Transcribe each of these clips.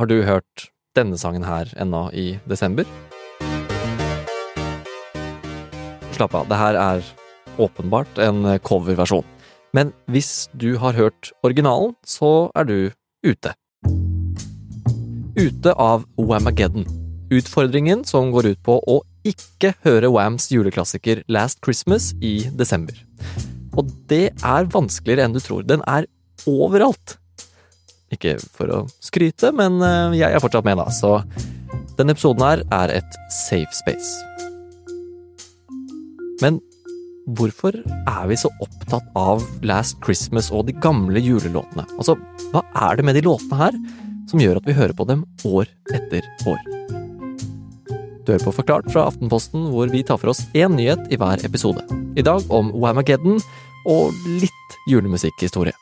Har du hørt denne sangen her ennå i desember? Slapp av, det her er åpenbart en coverversjon. Men hvis du har hørt originalen, så er du ute. Ute av Whamageddon. Utfordringen som går ut på å ikke høre Whams juleklassiker Last Christmas i desember. Og det er vanskeligere enn du tror. Den er overalt. Ikke for å skryte, men eh, jeg er fortsatt med, da, så denne episoden her er et safe space. Men hvorfor er vi så opptatt av Last Christmas og de gamle julelåtene? Altså, hva er det med de låtene her som gjør at vi hører på dem år etter år? Du hører på Forklart fra Aftenposten, hvor vi tar for oss én nyhet i hver episode. I dag om Wamageddon og litt julemusikkhistorie.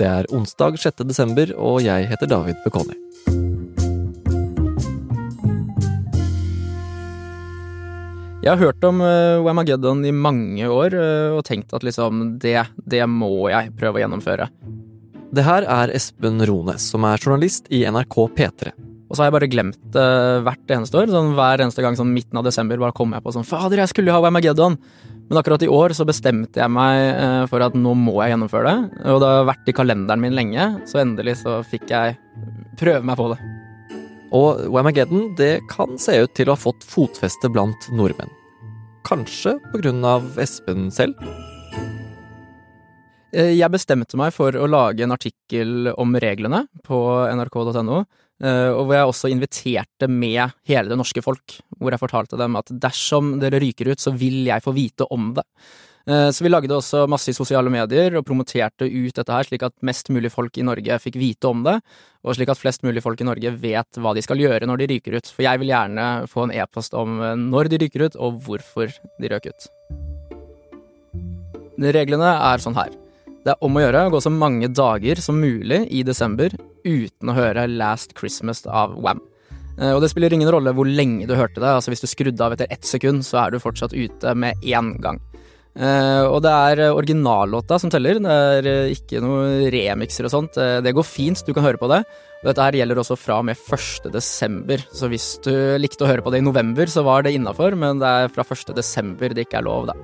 Det er onsdag 6. desember, og jeg heter David Bekoni. Jeg har hørt om uh, Whamageddon i mange år uh, og tenkt at liksom det, det må jeg prøve å gjennomføre. Det her er Espen Rones, som er journalist i NRK P3. Og så har jeg bare glemt det uh, hvert eneste år. Sånn Hver eneste gang sånn midten av desember bare kommer jeg på sånn Fader, jeg skulle jo ha Whamageddon! Men akkurat i år så bestemte jeg meg uh, for at nå må jeg gjennomføre det. Og det har vært i kalenderen min lenge, så endelig så fikk jeg prøve meg på det. Og Wamageddon det kan se ut til å ha fått fotfeste blant nordmenn. Kanskje av Espen selv? Eh, Jeg bestemte meg for å lage en artikkel om reglene på nrk.no, eh, og hvor jeg også inviterte med hele det norske folk. Hvor jeg fortalte dem at dersom dere ryker ut, så vil jeg få vite om det. Eh, Så vi lagde også masse i sosiale medier og promoterte ut dette her, slik at mest mulig folk i Norge fikk vite om det, og slik at flest mulig folk i Norge vet hva de skal gjøre når de ryker ut. For jeg vil gjerne få en e-post om eh, når de ryker ut, og hvorfor de røk ut. Reglene er sånn her. Det er om å gjøre å gå så mange dager som mulig i desember uten å høre Last Christmas av Wam. Eh, Og det spiller ingen rolle hvor lenge du hørte det. altså Hvis du skrudde av etter ett sekund, så er du fortsatt ute med én gang. Eh, og det er eh, originallåta som teller, det er ikke noe remixer og sånt. Det går fint, du kan høre på det. Og dette her gjelder også fra og med 1. desember, så hvis du likte å høre på det i november, så var det innafor, men det er fra 1. desember det ikke er lov, da.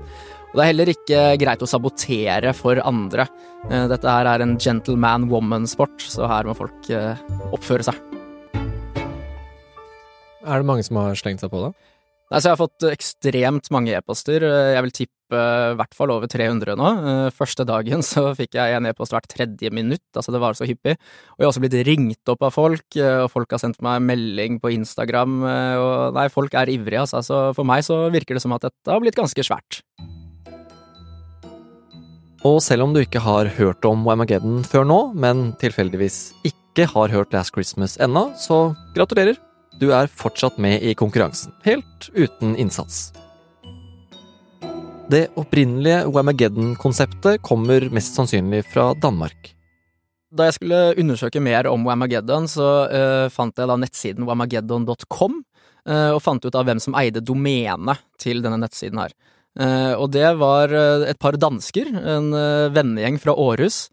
Og det er heller ikke greit å sabotere for andre. Eh, Dette her er en gentleman woman-sport, så her må folk eh, oppføre seg. Er det mange som har slengt seg på det? Nei, så jeg har fått ekstremt mange e-poster. Jeg vil tippe i hvert fall over 300 nå. Eh, Første dagen så fikk jeg en e-post hvert tredje minutt, altså det var så hyppig. Og jeg har også blitt ringt opp av folk, eh, og folk har sendt meg melding på Instagram. eh, Og nei, folk er ivrige, altså. Så for meg så virker det som at dette har blitt ganske svært. Og selv om du ikke har hørt om Wemageddon før nå, men tilfeldigvis ikke har hørt Last Christmas ennå, så gratulerer! Du er fortsatt med i konkurransen, helt uten innsats. Det opprinnelige Wemageddon-konseptet kommer mest sannsynlig fra Danmark. Da jeg skulle undersøke mer om Wemageddon, så uh, fant jeg da nettsiden wemageddon.com, uh, og fant ut av hvem som eide domenet til denne nettsiden her. Eh, og det var eh, et par dansker, en eh, vennegjeng fra Århus.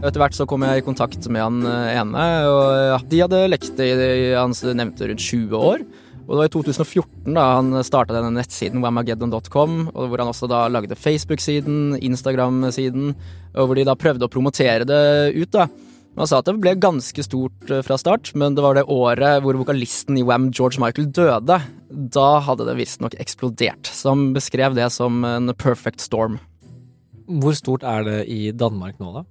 Etter hvert så kom jeg i kontakt med han ene, og de hadde lekt i han nevnte rundt 20 år. Og det var i 2014 da han starta denne nettsiden wamageddon.com, og hvor han også da lagde Facebook-siden, Instagram-siden, og hvor de da prøvde å promotere det ut, da. Han sa at det ble ganske stort eh, fra start, men det var det året hvor vokalisten i Wham, George Michael, døde. Da hadde det visstnok eksplodert, han beskrev det som en perfect storm. Hvor stort er det i Danmark nå, da?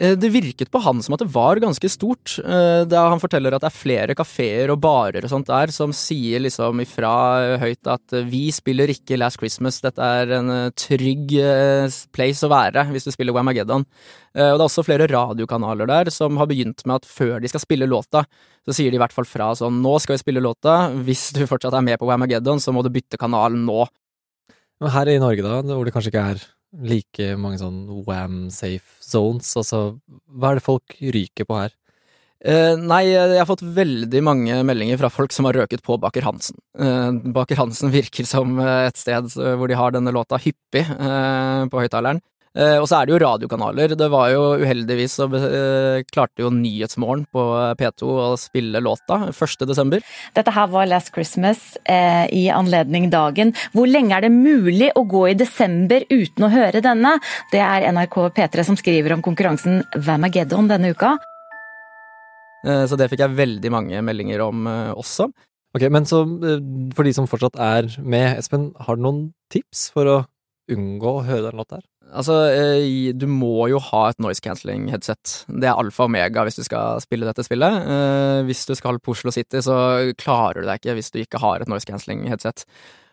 Eh, Det virket på han som at det var ganske stort. Eh, Da han forteller at det er flere kafeer og barer og sånt der som sier liksom ifra høyt at eh, vi spiller ikke Last Christmas, dette er en trygg place å være hvis du spiller Whamageddon. Eh, Og det er også flere radiokanaler der som har begynt med at før de skal spille låta, så sier de i hvert fall fra sånn nå skal vi spille låta, hvis du fortsatt er med på Wamageddon, så må du bytte kanal nå. Men Her i Norge, da, hvor det kanskje ikke er like mange sånn wham-safe zones, altså hva er det folk ryker på her? Eh, nei, jeg har fått veldig mange meldinger fra folk som har røket på Baker Hansen. Eh, Baker Hansen virker som eh, et sted eh, hvor de har denne låta hyppig eh, på høyttaleren. Eh, og så er det jo radiokanaler. Det var jo uheldigvis så eh, klarte jo Nyhetsmorgen på P2 å spille låta 1. desember. Dette her var Last Christmas eh, i anledning dagen. Hvor lenge er det mulig å gå i desember uten å høre denne? Det er NRK P3 som skriver om konkurransen Vamageddon denne uka. Eh, så det fikk jeg veldig mange meldinger om eh, også. Ok, Men så eh, for de som fortsatt er med, Espen, har du noen tips for å unngå å høre den låta her? Altså, eh, du må jo ha et noise cancelling headset. Det er alfa og omega hvis du skal spille dette spillet. Eh, hvis du skal på Oslo City, så klarer du deg ikke hvis du ikke har et noise cancelling headset.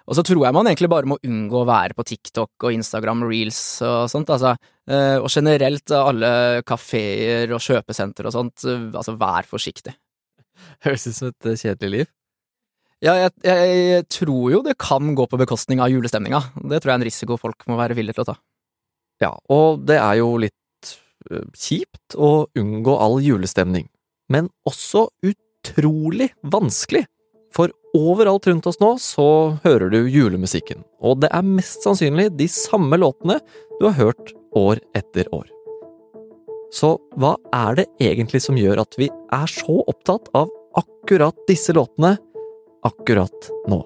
Og så tror jeg man egentlig bare må unngå å være på TikTok og Instagram Reels og sånt, altså. Eh, og generelt alle kafeer og kjøpesenter og sånt, altså vær forsiktig. Høres ut som et kjedelig liv. Ja, jeg, jeg, tror jo det kan gå på bekostning av julestemninga. Det tror jeg er en risiko folk må være villige til å ta. Ja, og det er jo litt uh, kjipt å unngå all julestemning, men også utrolig vanskelig. For overalt rundt oss nå så hører du julemusikken, og det er mest sannsynlig de samme låtene du har hørt år etter år. Så hva er det egentlig som gjør at vi er så opptatt av akkurat disse låtene akkurat nå?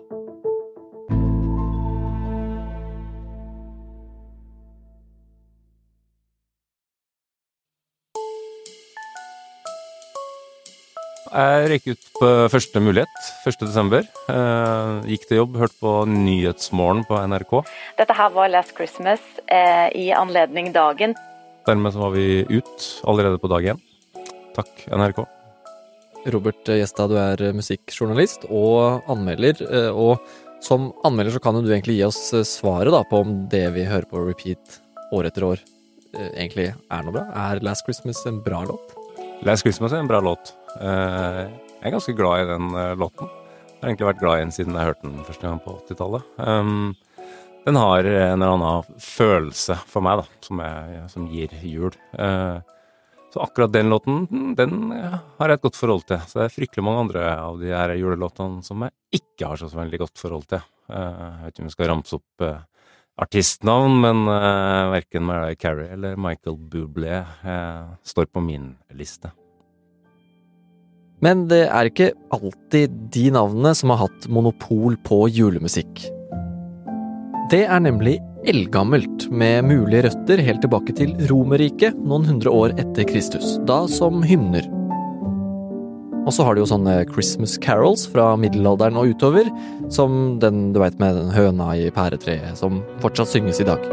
Jeg røyk ut på første mulighet, 1. desember. Eh, gikk til jobb, hørte på Nyhetsmorgen på NRK. Dette her var Last Christmas eh, i anledning dagen. Dermed så var vi ut allerede på dag én. Takk, NRK. Robert Gjestad, du er musikkjournalist og anmelder. Eh, og som anmelder så kan du egentlig gi oss eh, svaret da, på om det vi hører på repeat år etter år, eh, egentlig er noe bra. Er Last Christmas en bra låt? Last Christmas er en bra låt. Eh, jeg er ganske glad i den eh, låten. Jeg har egentlig vært glad i den siden jeg hørte den første gang på 80-tallet. Um, den har en eller annen følelse for meg, da, som, jeg, som gir jul. Uh, så akkurat den låten, den har jeg et godt forhold til. Så det er fryktelig mange andre av de her julelåtene som jeg ikke har så veldig godt forhold til. Jeg vet ikke om vi skal ramse opp artistnavn, men uh, verken Mariah Carey eller Michael Bublé står på min liste. Men det er ikke alltid de navnene som har hatt monopol på julemusikk. Det er nemlig eldgammelt, med mulige røtter helt tilbake til Romerriket noen hundre år etter Kristus, da som hymner. Og så har du jo sånne Christmas carols fra middelalderen og utover, som den du veit med den høna i pæretreet, som fortsatt synges i dag.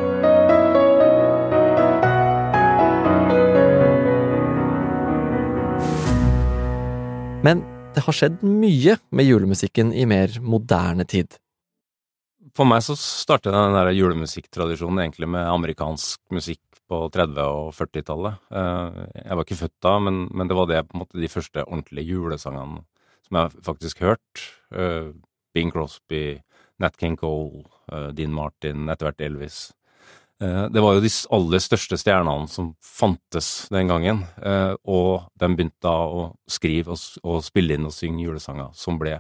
Men det har skjedd mye med julemusikken i mer moderne tid. For meg så startet den der julemusikktradisjonen egentlig med amerikansk musikk på 30- og 40-tallet. Eh, jeg var ikke født da, men, men, det var det på en måte de første ordentlige julesangene som jeg faktisk hørte. Eh, Bing Crosby, Nat King Cole, eh, Dean Martin, etter hvert Elvis. Det var jo de aller største stjernene som fantes den gangen, og de begynte da å skrive og, spille inn og synge julesanger som ble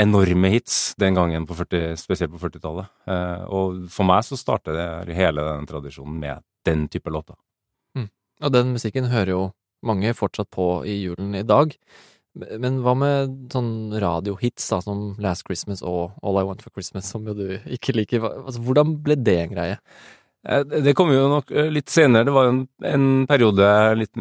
enorme hits den gangen, på 40, spesielt på 40-tallet. Eh, og for meg så startet det hele den tradisjonen med den type låter. Mm. Og den musikken hører jo mange fortsatt på i julen i dag. Men hva med sånn radiohits da, som Last Christmas og All I Want for Christmas, som jo du ikke liker? Altså, hvordan ble det en greie? Eh, det kom jo nok eh, litt senere. Det var jo en, en periode litt,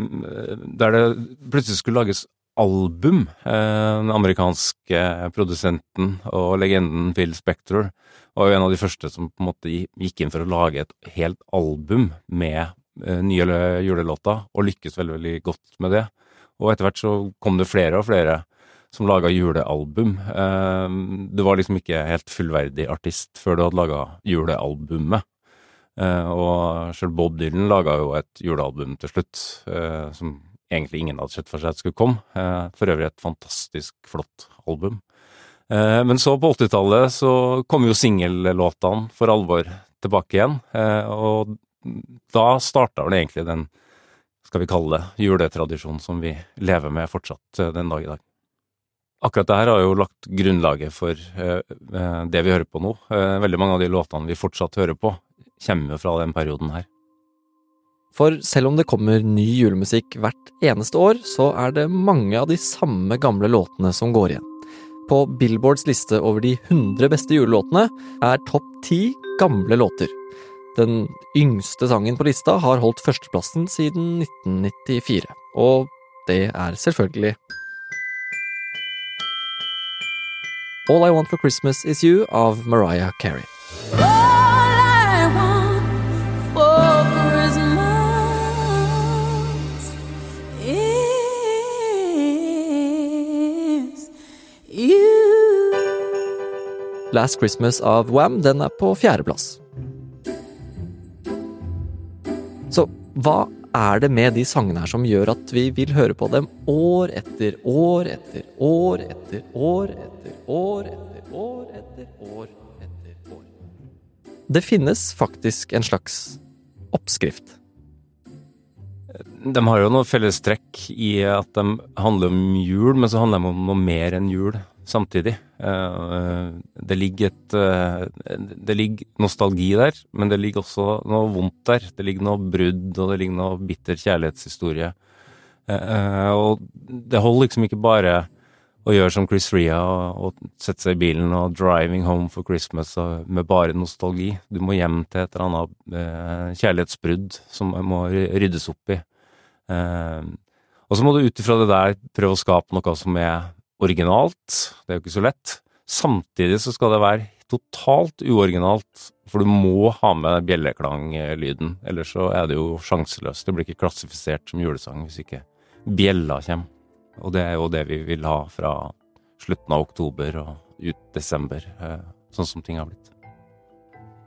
der det plutselig skulle lages album. Den amerikanske produsenten og legenden Phil Spector var jo en av de første som på en måte gikk inn for å lage et helt album med nye julelåter, og lykkes veldig, veldig godt med det. Og etter hvert så kom det flere og flere som laga julealbum. Ehm, du var liksom ikke helt fullverdig artist før du hadde laga julealbumet. Og sjøl Bob Dylan laga jo et julealbum til slutt, eh, som egentlig ingen hadde sett for seg at skulle komme. Eh, for øvrig et fantastisk flott album. Ehm, men så, på 80-tallet, så kom jo singellåtene for alvor tilbake igjen. Eh, og da starta vel egentlig den skal vi kalle det, juletradisjonen som vi lever med fortsatt eh, den dag i dag. Akkurat det her har jo lagt grunnlaget for eh, eh, det vi hører på nå. Veldig mange av de låtene vi fortsatt hører på, kommer jo fra den perioden her. For selv om det kommer ny julemusikk hvert eneste år, så er det mange av de samme gamle låtene som går igjen. På Billboards liste over de 100 beste julelåtene er topp ti gamle låter. Den yngste sangen på lista har holdt førsteplassen siden 1994, og det er selvfølgelig All I Want for Christmas Is You av Mariah Carey. Last Christmas av Wam den er på fjerdeplass. Så hva er det med de sangene her som gjør at vi vil høre på dem år etter år etter år etter år etter år etter år etter år etter år? Det finnes faktisk en slags oppskrift. De har jo noe fellestrekk i at de handler om jul, men så handler de om noe mer enn jul samtidig. Eh, det ligger et eh, Det ligger nostalgi der, men det ligger også noe vondt der. Det ligger noe brudd, og det ligger noe bitter kjærlighetshistorie. Eh, og det holder liksom ikke bare å gjøre som Chris Ria og, og sette seg i bilen og 'driving home for Christmas' med bare nostalgi. Du må hjem til et eller annet kjærlighetsbrudd som må ryddes opp i. og så må du ut ifra det der prøve å skape noe som er originalt. Det er jo ikke så lett. Samtidig så skal det være totalt uoriginalt, for du må ha med bjelleklang-lyden. Ellers så er det jo sjanseløst. Det blir ikke klassifisert som julesang hvis ikke bjella kommer. Og det er jo det vi vil ha fra slutten av oktober og ut desember, eh, sånn som ting har blitt.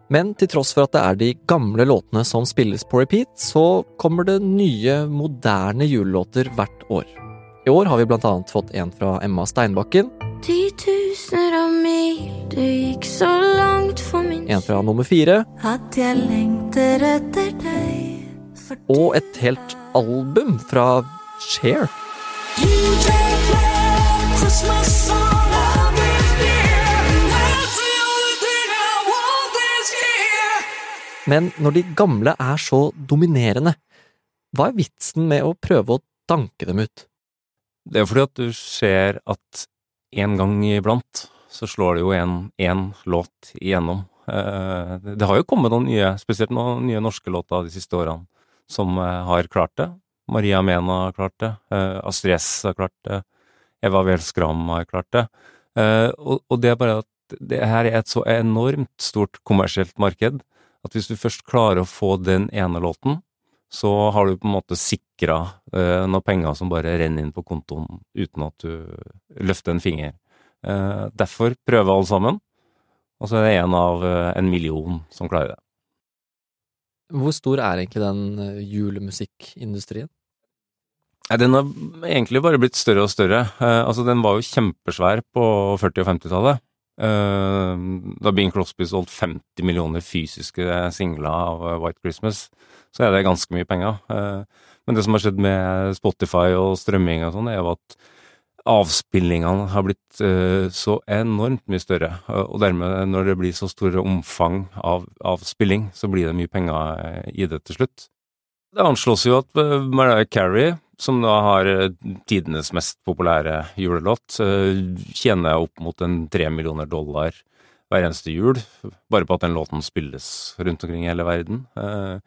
Men til tross for at det er de gamle låtene som spilles på repeat, så kommer det nye, moderne julelåter hvert år. I år har vi blant annet fått en fra Emma Steinbakken. Titusener av mil, du gikk så langt for min En fra nummer fire. At jeg lengter etter deg. For Og et helt album fra Cher. Men når de gamle er så dominerende, hva er vitsen med å prøve å danke dem ut? Det er fordi at du ser at en gang iblant så slår det jo en låt igjennom. Eh, det har jo kommet noen nye, spesielt noen nye norske låter de siste årene, som eh, har klart det. Maria Mena har klart det. Eh, Astrid S har klart det. Eva Wehl Skram har klart det. Og det er bare at det her er et så enormt stort kommersielt marked at hvis du først klarer å få den ene låten, så har du på en måte sikra eh, noen penger som bare renner inn på kontoen uten at du løfter en finger. Eh, derfor prøver alle sammen, og så er det en av eh, en million som klarer det. Hvor stor er egentlig den eh, julemusikkindustrien? Den har egentlig bare blitt større og større. Eh, altså, den var jo kjempesvær på 40- og 50-tallet. Eh, da Bing Crosby solgte 50 millioner fysiske singler av eh, White Christmas, så er det ganske mye penger. Eh, men det som har skjedd med Spotify og strømming og sånn, er jo at avspillingene har blitt så enormt mye større. Og dermed, når det blir så store omfang av, av spilling, så blir det mye penger i det til slutt. Det anslås jo at Mariah Carey som da har eh, tidenes mest populære julelåt, eh, tjener opp mot en tre millioner dollar hver eneste jul, bare på at den låten spilles rundt omkring i hele verden. Uh,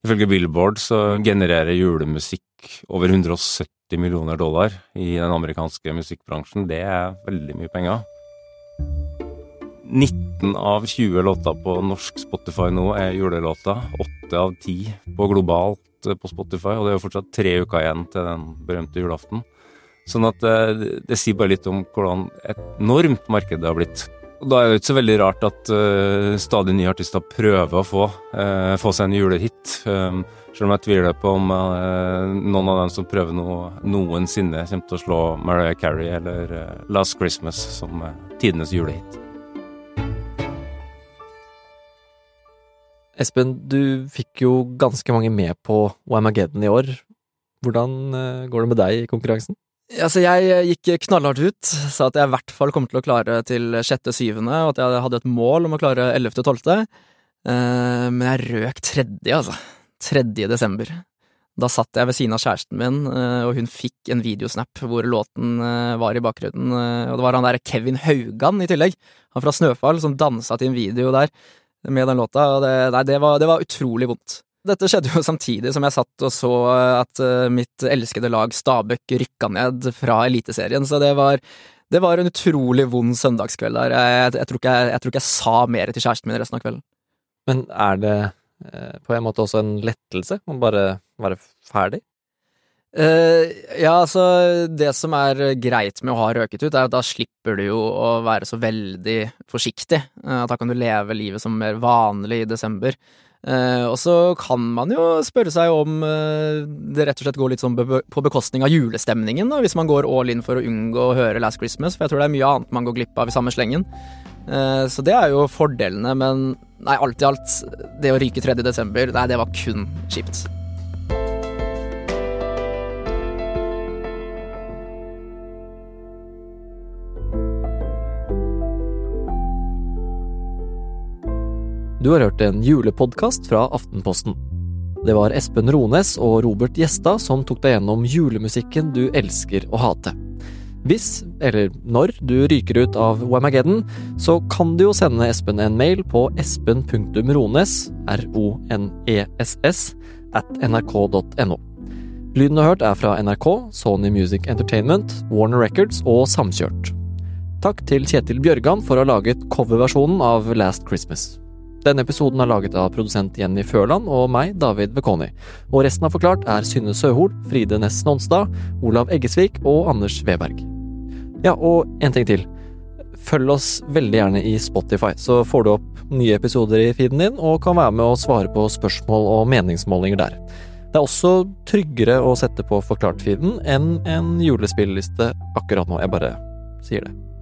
ifølge Billboard så genererer julemusikk over 170 millioner dollar i den amerikanske musikkbransjen. Det er veldig mye penger. 19 av 20 låter på norsk Spotify nå er julelåter. 8 av 10 på globalt Eh, på Spotify, og det er jo fortsatt tre uker igjen til den berømte julaften. Sånn at det, eh, det sier bare litt om hvordan et enormt marked det har blitt. Og Da er det ikke så veldig rart at uh, stadig nye artister prøver å få, uh, få seg en julehit. Um, selv om jeg tviler på om uh, noen av dem som prøver noe noensinne, kommer til å slå Mariah Carey eller Last Christmas som tidenes julehit. Espen, du fikk jo ganske mange med på Wamageddon i år. Hvordan eh, går det med deg i konkurransen? Altså, jeg eh, gikk knallhardt ut, sa at jeg i hvert fall kom til å klare til sjette-syvende, og at jeg hadde et mål om å klare ellevte-tolvte. Eh, men jeg røk tredje, altså. Tredje desember. Da satt jeg ved siden av kjæresten min, og hun fikk en videosnap hvor låten var i bakgrunnen. Og det var han der Kevin Haugan i tillegg, han fra Snøfall, som dansa til en video der med den låta. Og det, nei, det var, det var utrolig vondt. Dette skjedde jo samtidig som jeg satt og så at eh, mitt elskede lag Stabæk rykka ned fra Eliteserien, så det var det var en utrolig vond søndagskveld der. Jeg, jeg, tror ikke jeg, jeg tror ikke jeg sa mer til kjæresten min resten av kvelden. Men er det eh, på en måte også en lettelse å bare være ferdig? Eh, ja, altså, det som er greit med å ha røket ut, er at da slipper du jo å være så veldig forsiktig. Uh, da kan du leve livet som mer vanlig i desember. Uh, og så kan man jo spørre seg om det rett og slett går litt sånn be på bekostning av julestemningen, da, hvis man går all in for å unngå å høre Last Christmas, for jeg tror det er mye annet man går glipp av i samme slengen. Så det er jo fordelene, men nei, alt i alt, det å ryke 3. desember, nei, det var kun kjipt. Du har hørt en julepodkast fra Aftenposten. Det var Espen Rones og Robert Gjestad som tok deg gjennom julemusikken du elsker å hate. Hvis, eller når, du ryker ut av Wamageddon, så kan du jo sende Espen en mail på espen.rones, r-o-n-e-s-s, at nrk.no. Lyden du har hørt er fra NRK, Sony Music Entertainment, Warner Records og Samkjørt. Takk til Kjetil Bjørgan for å ha laget coverversjonen av Last Christmas. Denne episoden er laget av produsent Jenny Førland og meg, David Bekoni. Og resten av Forklart er Synne Søhol, Fride Næss Nonstad, Olav Eggesvik og Anders Weberg. Ja, og en ting til. Følg oss veldig gjerne i Spotify, så får du opp nye episoder i feeden din, og kan være med å svare på spørsmål og meningsmålinger der. Det er også tryggere å sette på Forklart-feeden enn en julespilliste akkurat nå. Jeg bare sier det.